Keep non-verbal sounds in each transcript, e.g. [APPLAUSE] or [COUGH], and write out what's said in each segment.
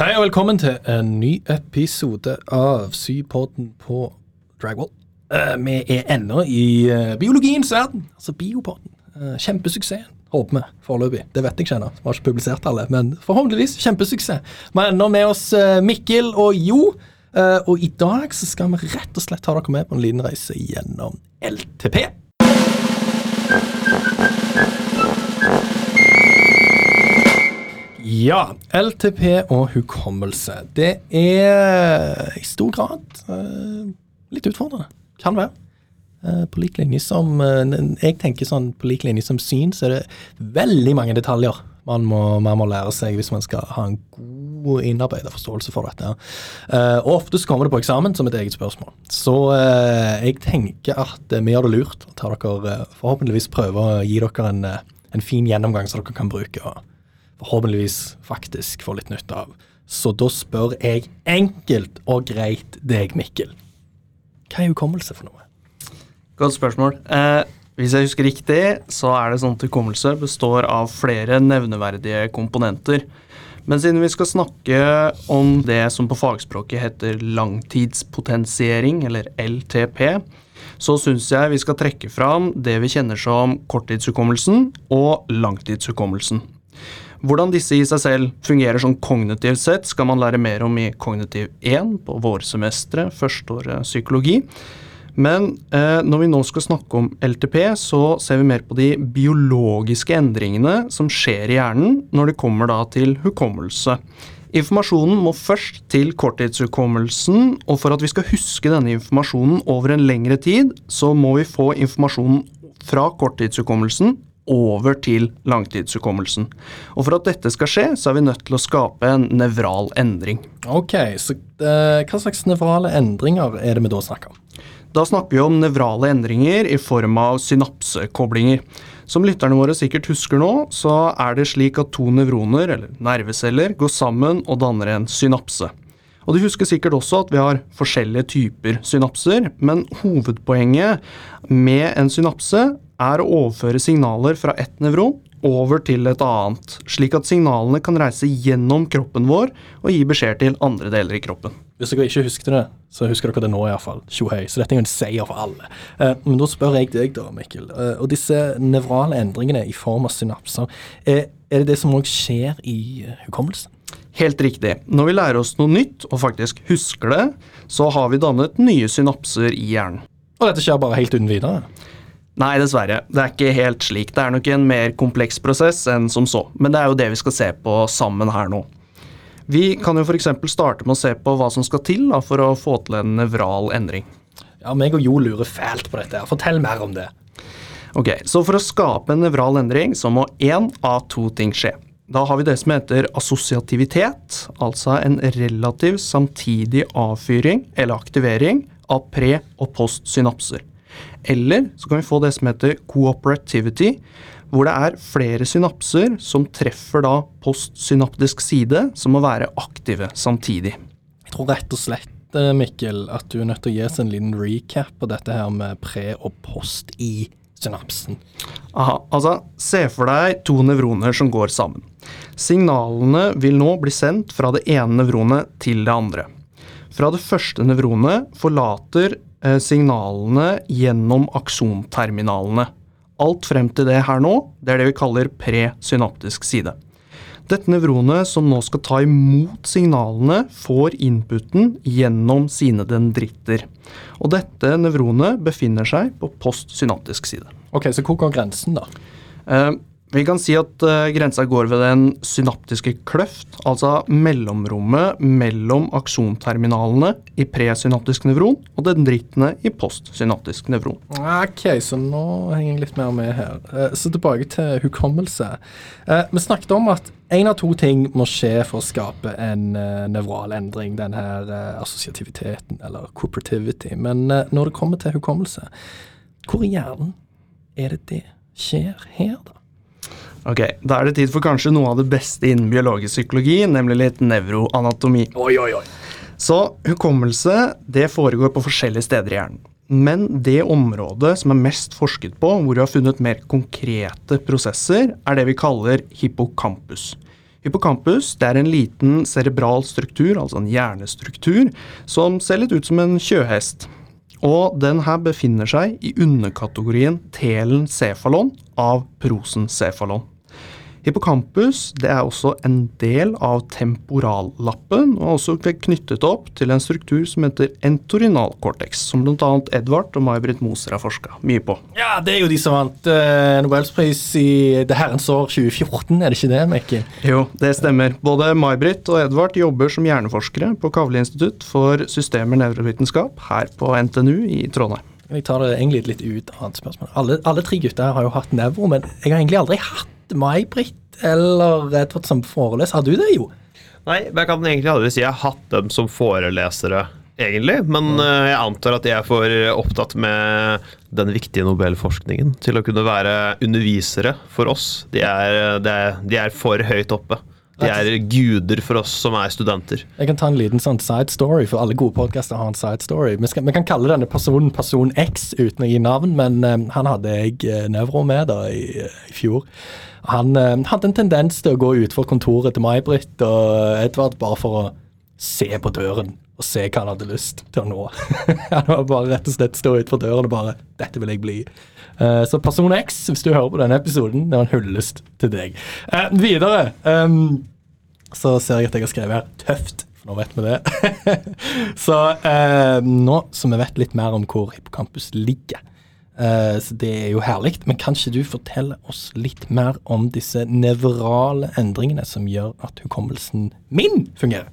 Hei og velkommen til en ny episode av Sypodden på Dragwall. Eh, vi er ennå i eh, biologiens verden, altså biopodden. Uh, kjempesuksess, håper vi, foreløpig. Det vet jeg ikke ennå, vi har ikke publisert alle, men forhåpentligvis kjempesuksess. Vi har ennå med oss eh, Mikkel og Jo, eh, og i dag så skal vi rett og slett ta dere med på en liten reise gjennom LTP. Ja, LTP og hukommelse. Det er i stor grad uh, litt utfordrende. Kan være. Uh, på lik linje som uh, Jeg tenker sånn på lik linje som syn, så er det veldig mange detaljer man må, man må lære seg hvis man skal ha en god innarbeida forståelse for dette. Uh, og ofte så kommer det på eksamen som et eget spørsmål. Så jeg tenker at vi gjør det lurt å ta dere forhåpentligvis prøve å gi dere en, en fin gjennomgang som dere kan bruke. og forhåpentligvis faktisk får litt nytte av. Så da spør jeg enkelt og greit deg, Mikkel. Hva er hukommelse for noe? Godt spørsmål. Eh, hvis jeg husker riktig, så er det sånn at hukommelse består av flere nevneverdige komponenter. Men siden vi skal snakke om det som på fagspråket heter langtidspotensiering, eller LTP, så syns jeg vi skal trekke fram det vi kjenner som korttidshukommelsen og langtidshukommelsen. Hvordan disse i seg selv fungerer sånn kognitivt sett, skal man lære mer om i Kognitiv 1 på vårsemesteret, førsteåret psykologi. Men eh, når vi nå skal snakke om LTP, så ser vi mer på de biologiske endringene som skjer i hjernen når det kommer da til hukommelse. Informasjonen må først til korttidshukommelsen, og for at vi skal huske denne informasjonen over en lengre tid, så må vi få informasjonen fra korttidshukommelsen over til langtidshukommelsen. Og For at dette skal skje, så er vi nødt til å skape en nevral endring. Ok, så uh, Hva slags nevrale endringer er det vi da snakker om? Da snakker vi om nevrale endringer i form av synapsekoblinger. Som lytterne våre sikkert husker nå, så er det slik at to nevroner, eller nerveceller, går sammen og danner en synapse. Og De husker sikkert også at vi har forskjellige typer synapser, men hovedpoenget med en synapse er å overføre signaler fra ett nevron over til et annet, slik at signalene kan reise gjennom kroppen vår og gi beskjed til andre deler i kroppen. Hvis dere ikke husker det, så husker dere det nå iallfall. Tjohei. Så dette er jo en seier for alle. Eh, men da spør jeg deg da, Mikkel. Eh, og disse nevrale endringene i form av synapser, er, er det det som òg skjer i eh, hukommelsen? Helt riktig. Når vi lærer oss noe nytt, og faktisk husker det, så har vi dannet nye synapser i hjernen. Og dette skjer bare helt uten videre? Nei, dessverre. Det er ikke helt slik. Det er nok en mer kompleks prosess enn som så. Men det er jo det vi skal se på sammen her nå. Vi kan jo f.eks. starte med å se på hva som skal til da, for å få til en nevral endring. Ja, meg og Jo lurer fælt på dette. Fortell mer om det. Ok, Så for å skape en nevral endring, så må én av to ting skje. Da har vi det som heter assosiativitet, altså en relativ samtidig avfyring eller aktivering av pre- og postsynapser. Eller så kan vi få det som heter cooperativity, hvor det er flere synapser som treffer da postsynaptisk side, som må være aktive samtidig. Jeg tror rett og slett, eh, Mikkel, at du er nødt til å gi oss en liten recap på dette her med pre og post i synapsen. Aha, altså, Se for deg to nevroner som går sammen. Signalene vil nå bli sendt fra det ene nevronet til det andre. Fra det første nevronet forlater signalene gjennom aksonterminalene. Alt frem til det her nå, det er det vi kaller presynaptisk side. Dette nevronet som nå skal ta imot signalene, får inputen gjennom sine dendritter. Og dette nevronet befinner seg på postsynaptisk side. Ok, Så hvor går grensen, da? Vi kan si at eh, grensa går ved den synaptiske kløft, altså mellomrommet mellom aksonterminalene i presynaptisk nevron og dendrittene i postsynaptisk nevron. Ok, så nå henger jeg litt mer med her. Eh, Så tilbake til hukommelse. Eh, Vi snakket om at én av to ting må skje for å skape en nevral endring, den her eh, assosiativiteten, eller cooperativity. Men når det kommer til hukommelse, hvor i hjernen er det det skjer her, da? Ok, Da er det tid for kanskje noe av det beste innen biologisk psykologi, nemlig litt nevroanatomi. Oi, oi, oi. Så hukommelse det foregår på forskjellige steder i hjernen. Men det området som er mest forsket på, hvor vi har funnet mer konkrete prosesser, er det vi kaller hippocampus. Hippocampus det er en liten cerebral struktur, altså en hjernestruktur, som ser litt ut som en kjøhest. Og den her befinner seg i underkategorien telencephalon av prosencephalon. Hippocampus det er også en del av temporallappen, og er også knyttet opp til en struktur som heter entorinalcortex, som bl.a. Edvard og May-Britt Moser har forska mye på. Ja, det er jo de som vant uh, Nobelspris i det herrens år 2014, er det ikke det, Mekke? Jo, det stemmer. Både May-Britt og Edvard jobber som hjerneforskere på Kavli institutt for systemer nevrovitenskap her på NTNU i Trondheim. Jeg tar det egentlig litt ut av et spørsmål. Alle, alle tre gutter har jo hatt nevro, men jeg har egentlig aldri hatt May-Britt eller Edvard som foreleser. Har du det, jo? Nei, jeg kan egentlig aldri si jeg har hatt dem som forelesere, egentlig. Men mm. jeg antar at jeg er for opptatt med den viktige nobelforskningen til å kunne være undervisere for oss. De er, de er, de er for høyt oppe. De er guder for oss som er studenter. Jeg kan ta en liten sånn side story, for alle gode podkaster har en side story. Vi, skal, vi, kan kalle denne personen person X uten å gi navn, men um, han hadde jeg uh, nevro med da i, i fjor. Han uh, hadde en tendens til å gå utfor kontoret til May-Britt og Edvard bare for å se på døren og se hva han hadde lyst til å nå. [LAUGHS] han var bare rett og slett stå utenfor døren og bare 'Dette vil jeg bli'. Uh, så Person X, hvis du hører på denne episoden, det var en hyllest til deg. Uh, videre um, så ser jeg at jeg har skrevet her 'tøft'. For nå vet vi det. [LAUGHS] så uh, nå som vi vet litt mer om hvor hippocampus ligger, så det er jo herlig. Men kanskje du forteller oss litt mer om disse nevrale endringene som gjør at hukommelsen min fungerer?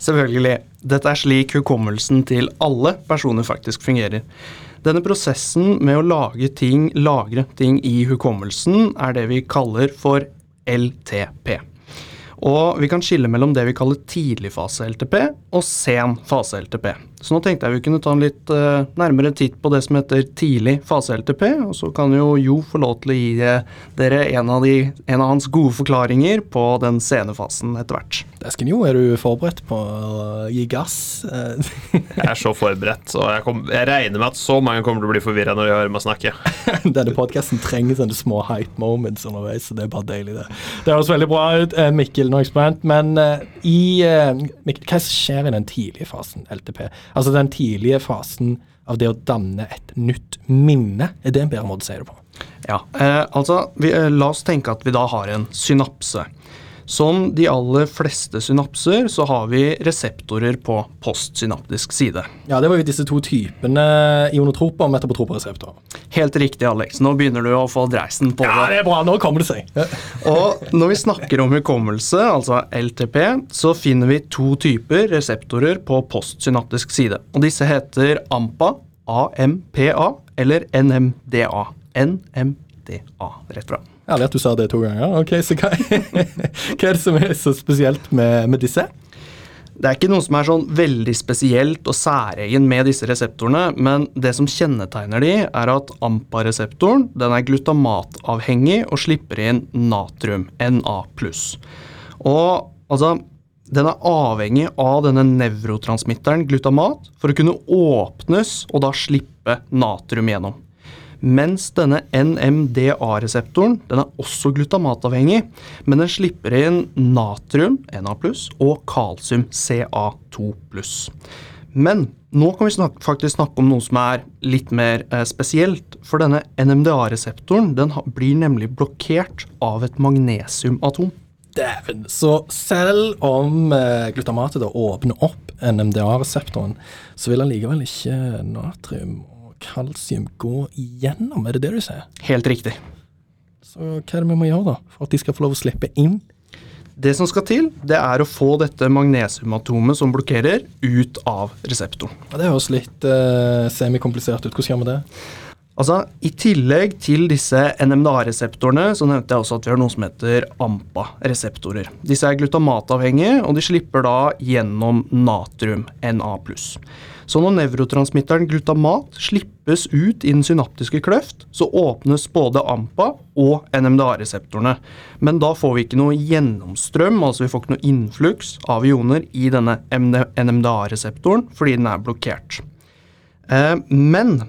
Selvfølgelig. Dette er slik hukommelsen til alle personer faktisk fungerer. Denne prosessen med å lage ting, lagre ting i hukommelsen, er det vi kaller for LTP. Og vi kan skille mellom det vi kaller tidlig fase-LTP og sen fase LTP. Så nå tenkte jeg vi kunne ta en litt uh, nærmere titt på det som heter tidlig fase LTP, og så kan jo Jo få lov til å gi uh, dere en av, de, en av, hans gode forklaringer på den sene fasen etter hvert. Desken Jo, er du forberedt på å gi gass? [LAUGHS] jeg er så forberedt, og jeg, kom, jeg, regner med at så mange kommer til å bli forvirra når de hører meg snakke. [LAUGHS] Denne podkasten trenger sånne små hype moments underveis, så det er bare deilig, det. Det høres veldig bra ut, eh, Mikkel Norgesbrand, men uh, i Mikkel, hva skjer i den tidlige fasen LTP? Altså den tidlige fasen av det å danne et nytt minne. Er det en bedre måte å si det på? Ja, eh, altså vi, eh, La oss tenke at vi da har en synapse. Som de aller fleste synapser så har vi reseptorer på postsynaptisk side. Ja, Det var jo disse to typene ionotroper og metabotroper-reseptorer. Helt riktig, Alex. Nå begynner du å få dreisen på det. Ja, det er bra. Nå kommer det seg. og når vi snakker om hukommelse, altså LTP, så finner vi to typer reseptorer på postsynaptisk side. Og disse heter AMPA, AMPA eller NMDA. NMDA, rett fra. Ærlig at du sa det to ganger. Ok, så hva, [LAUGHS] hva er det som er så spesielt med, med, disse? Det er ikke noe som er sånn veldig spesielt og særegen med disse reseptorene, men det som kjennetegner de, er at AMPA-reseptoren den er glutamatavhengig og slipper inn natrium, Na+. Og altså den er avhengig av denne nevrotransmitteren glutamat for å kunne åpnes og da slippe natrium gjennom. Mens denne NMDA-reseptoren den er også glutamatavhengig, men den slipper inn natrium, Na+, og kalsium, Ca2+. Men nå kan vi snakke, faktisk snakke om noe som er litt mer eh, spesielt. For denne NMDA-reseptoren den blir nemlig blokkert av et magnesiumatom. Dæven. Så selv om eh, glutamatet da åpner opp NMDA-reseptoren, så vil han likevel ikke natrium kalsium gå igjennom, er det det du sier? Helt riktig. Så hva er det vi må gjøre da, for at de skal få lov å slippe inn? Det som skal til, det er å få dette magnesiumatomet som blokkerer, ut av reseptoren. Ja, det høres litt uh, semikomplisert ut. Hvordan gjør vi det? Altså, I tillegg til disse NMDA-reseptorene så nevnte jeg også at vi har noe som heter AMPA-reseptorer. Disse er glutamatavhengige, og de slipper da gjennom natrium, Na+. Så når nevrotransmitteren glutamat slippes ut i den synaptiske kløft, så åpnes både AMPA og NMDA-reseptorene. Men da får vi ikke noe gjennomstrøm, altså vi får ikke noe innfluks av ioner i denne NMDA-reseptoren fordi den er blokkert. Eh, men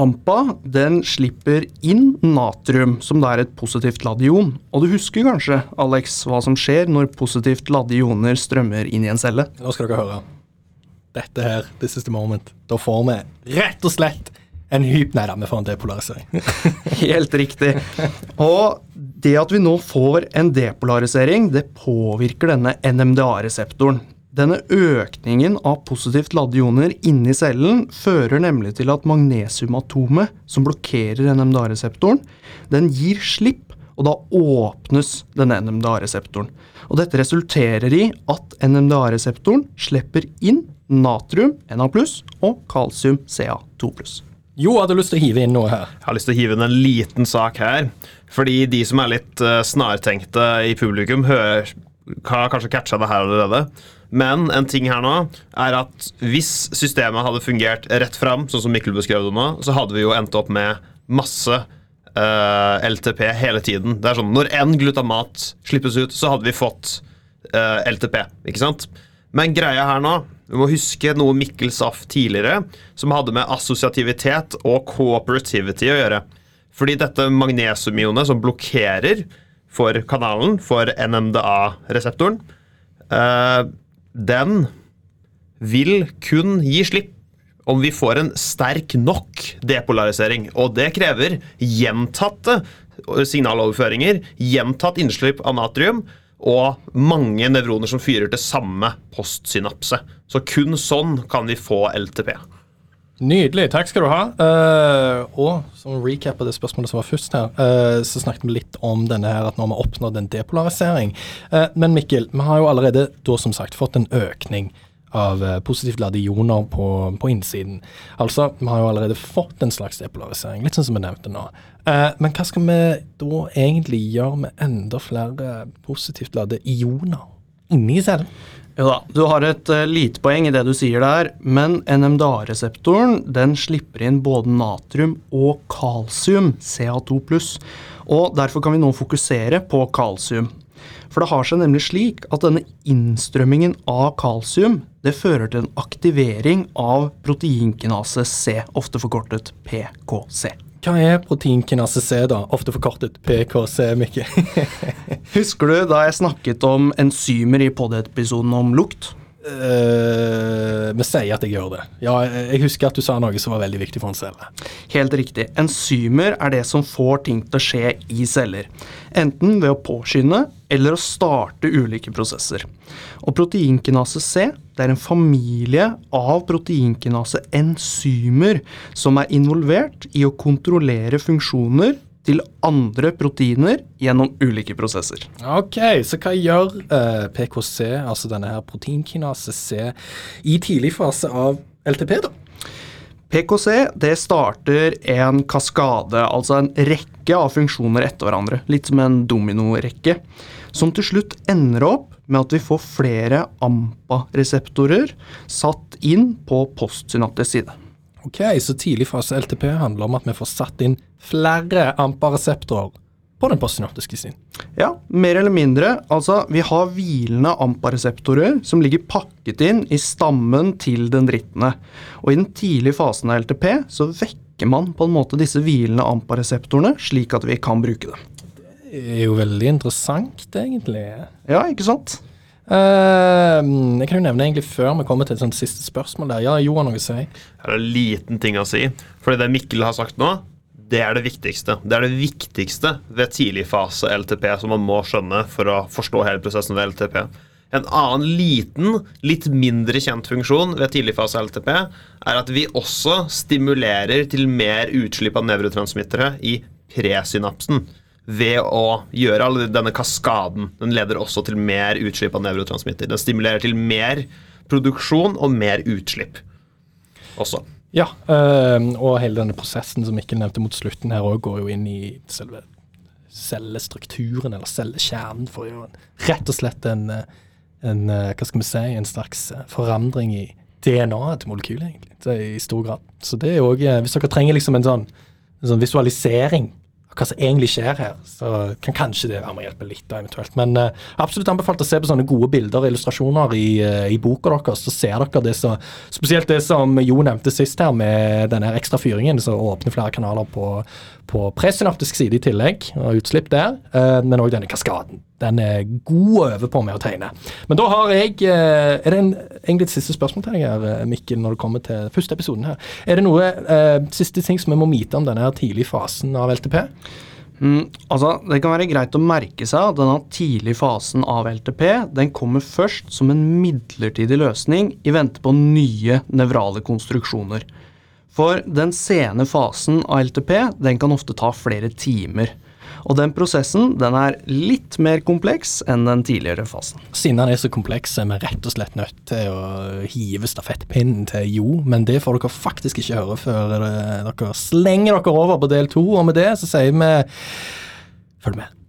AMPA den slipper inn natrium, som da er et positivt ladd ion. Og du husker kanskje, Alex, hva som skjer når positivt ladde ioner strømmer inn i en celle? Nå skal dere høre. Dette her, this is the moment. Da får vi rett og slett en hyp Nei da, vi får en depolarisering. [LAUGHS] Helt riktig. Og det at vi nå får en depolarisering, det påvirker denne NMDA-reseptoren. Denne økningen av positivt ladde ioner inni cellen fører nemlig til at magnesiumatomet som blokkerer NMDA-reseptoren, den gir slipp, og da åpnes denne NMDA-reseptoren. Og dette resulterer i at NMDA-reseptoren slipper inn natrium, Na+, og kalsium, Ca2+. Jo, jeg hadde lyst til å hive inn noe her. Jeg har lyst til å hive inn en liten sak her. Fordi de som er litt uh, snartenkte i publikum, hører, har kanskje catcha det her allerede. Men en ting her nå er at hvis systemet hadde fungert rett fram, sånn som Mikkel beskrev det nå, så hadde vi jo endt opp med masse uh, eh, LTP hele tiden. Det er sånn, Når én glutamat slippes ut, så hadde vi fått uh, eh, LTP. ikke sant? Men greia her nå Vi må huske noe Mikkel Saff tidligere, som hadde med assosiativitet og cooperativity å gjøre. Fordi dette magnesiumionet som blokkerer for kanalen, for NMDA-reseptoren, uh, den vil kun gi slipp om vi får en sterk nok depolarisering. Og det krever gjentatte signaloverføringer, gjentatt innslipp av natrium og mange nevroner som fyrer til samme postsynapse. Så kun sånn kan vi få LTP. Nydelig. Takk skal du ha. Uh, og som recap av det spørsmålet som var først her, uh, så snakket vi litt om denne her at nå har vi oppnådd en depolarisering. Uh, men Mikkel, vi har jo allerede da som sagt fått en økning av positivt ladde ioner på, på, innsiden. Altså, vi har jo allerede fått en slags depolarisering, litt sånn som vi nevnte nå. men hva skal vi da egentlig gjøre med enda flere positivt ladde ioner inni cellen? Jo da, du har et uh, lite poeng i det du sier der, men NMDA-reseptoren den slipper inn både natrium og kalsium, CA2 og derfor kan vi nå fokusere på kalsium. For det har seg nemlig slik at denne innstrømmingen av kalsium det fører til en aktivering av proteinkinase C, ofte forkortet PKC. Hva er proteinkinase C, da? Ofte forkortet PKC, Mikke. [LAUGHS] Husker du da jeg snakket om enzymer i podiepisoden om lukt? Uh, vi sier at jeg gjør det. Ja, jeg husker at du sa noe som var veldig viktig for en celle. Helt riktig. Enzymer er det som får ting til å skje i celler. Enten ved å påskynde eller å starte ulike prosesser. Og proteinkinase C det er en familie av proteinkinase-enzymer som er involvert i å kontrollere funksjoner til andre proteiner gjennom ulike prosesser. Ok, Så hva gjør eh, PKC, altså denne her proteinkinase C, i tidlig fase av LTP, da? PKC det starter en kaskade, altså en rekke av funksjoner etter hverandre. Litt som en dominorekke. Som til slutt ender opp med at vi får flere AMPA-reseptorer satt inn på postsynaptisk side. Ok, Så tidlig fase LTP handler om at vi får satt inn flere AMPA-reseptorer på den postsynaptiske siden? Ja, mer eller mindre. Altså, vi har hvilende AMPA-reseptorer som ligger pakket inn i stammen til dendrittene. Og i den tidlige fasen av LTP så vekker man på en måte disse hvilende AMPA-reseptorene, slik at vi kan bruke dem. Det er jo veldig interessant, egentlig. Ja, ikke sant? Uh, jeg kan jo nevne egentlig før vi kommer til et sånt siste spørsmål der. Ja, Jo har noe å si. Det er en liten ting å si. Fordi det Mikkel har sagt nå, det er det viktigste. Det er det viktigste ved tidlig fase LTP som man må skjønne for å forstå hele prosessen ved LTP. En annen liten, litt mindre kjent funksjon ved tidlig fase LTP er at vi også stimulerer til mer utslipp av nevrotransmittere i presynapsen ved å gjøre all denne kaskaden. Den leder også til mer utslipp av nevrotransmitter. Den stimulerer til mer produksjon og mer utslipp også. Ja, øh, og hele denne prosessen som Mikkel nevnte mot slutten her òg, går jo inn i selve cellestrukturen, eller cellekjernen, for å gjøre rett og slett en, en, hva skal vi si, en slags forandring i DNA-et til molekylet, egentlig, i stor grad. Så det er òg Hvis dere trenger liksom en sånn, en sånn visualisering hva som egentlig skjer her. Så kan kanskje det være med å hjelpe litt, da, eventuelt. Men uh, absolutt anbefalt å se på sånne gode bilder og illustrasjoner i, uh, i boka deres. Så ser dere det så Spesielt det som Jo nevnte sist her, med denne ekstra fyringen som åpner flere kanaler på, på presynaptisk side i tillegg, og utslipp der. Uh, men òg denne kaskaden. Den er god å øve på med å tegne. Men da har jeg Er det en, egentlig et siste spørsmål til deg her, Mikkel, når det kommer til første episoden her? Er det noe siste ting som vi må vite om denne tidlige fasen av LTP? Mm, altså, Det kan være greit å merke seg at denne tidlige fasen av LTP den kommer først som en midlertidig løsning i vente på nye nevrale konstruksjoner. For den sene fasen av LTP den kan ofte ta flere timer. Og den prosessen den er litt mer kompleks enn den tidligere fasen. Siden den er så kompleks, er vi rett og slett nødt til å hive stafettpinnen til Jo, men det får dere faktisk ikke høre før dere slenger dere over på del to. Og med det så sier vi følg med.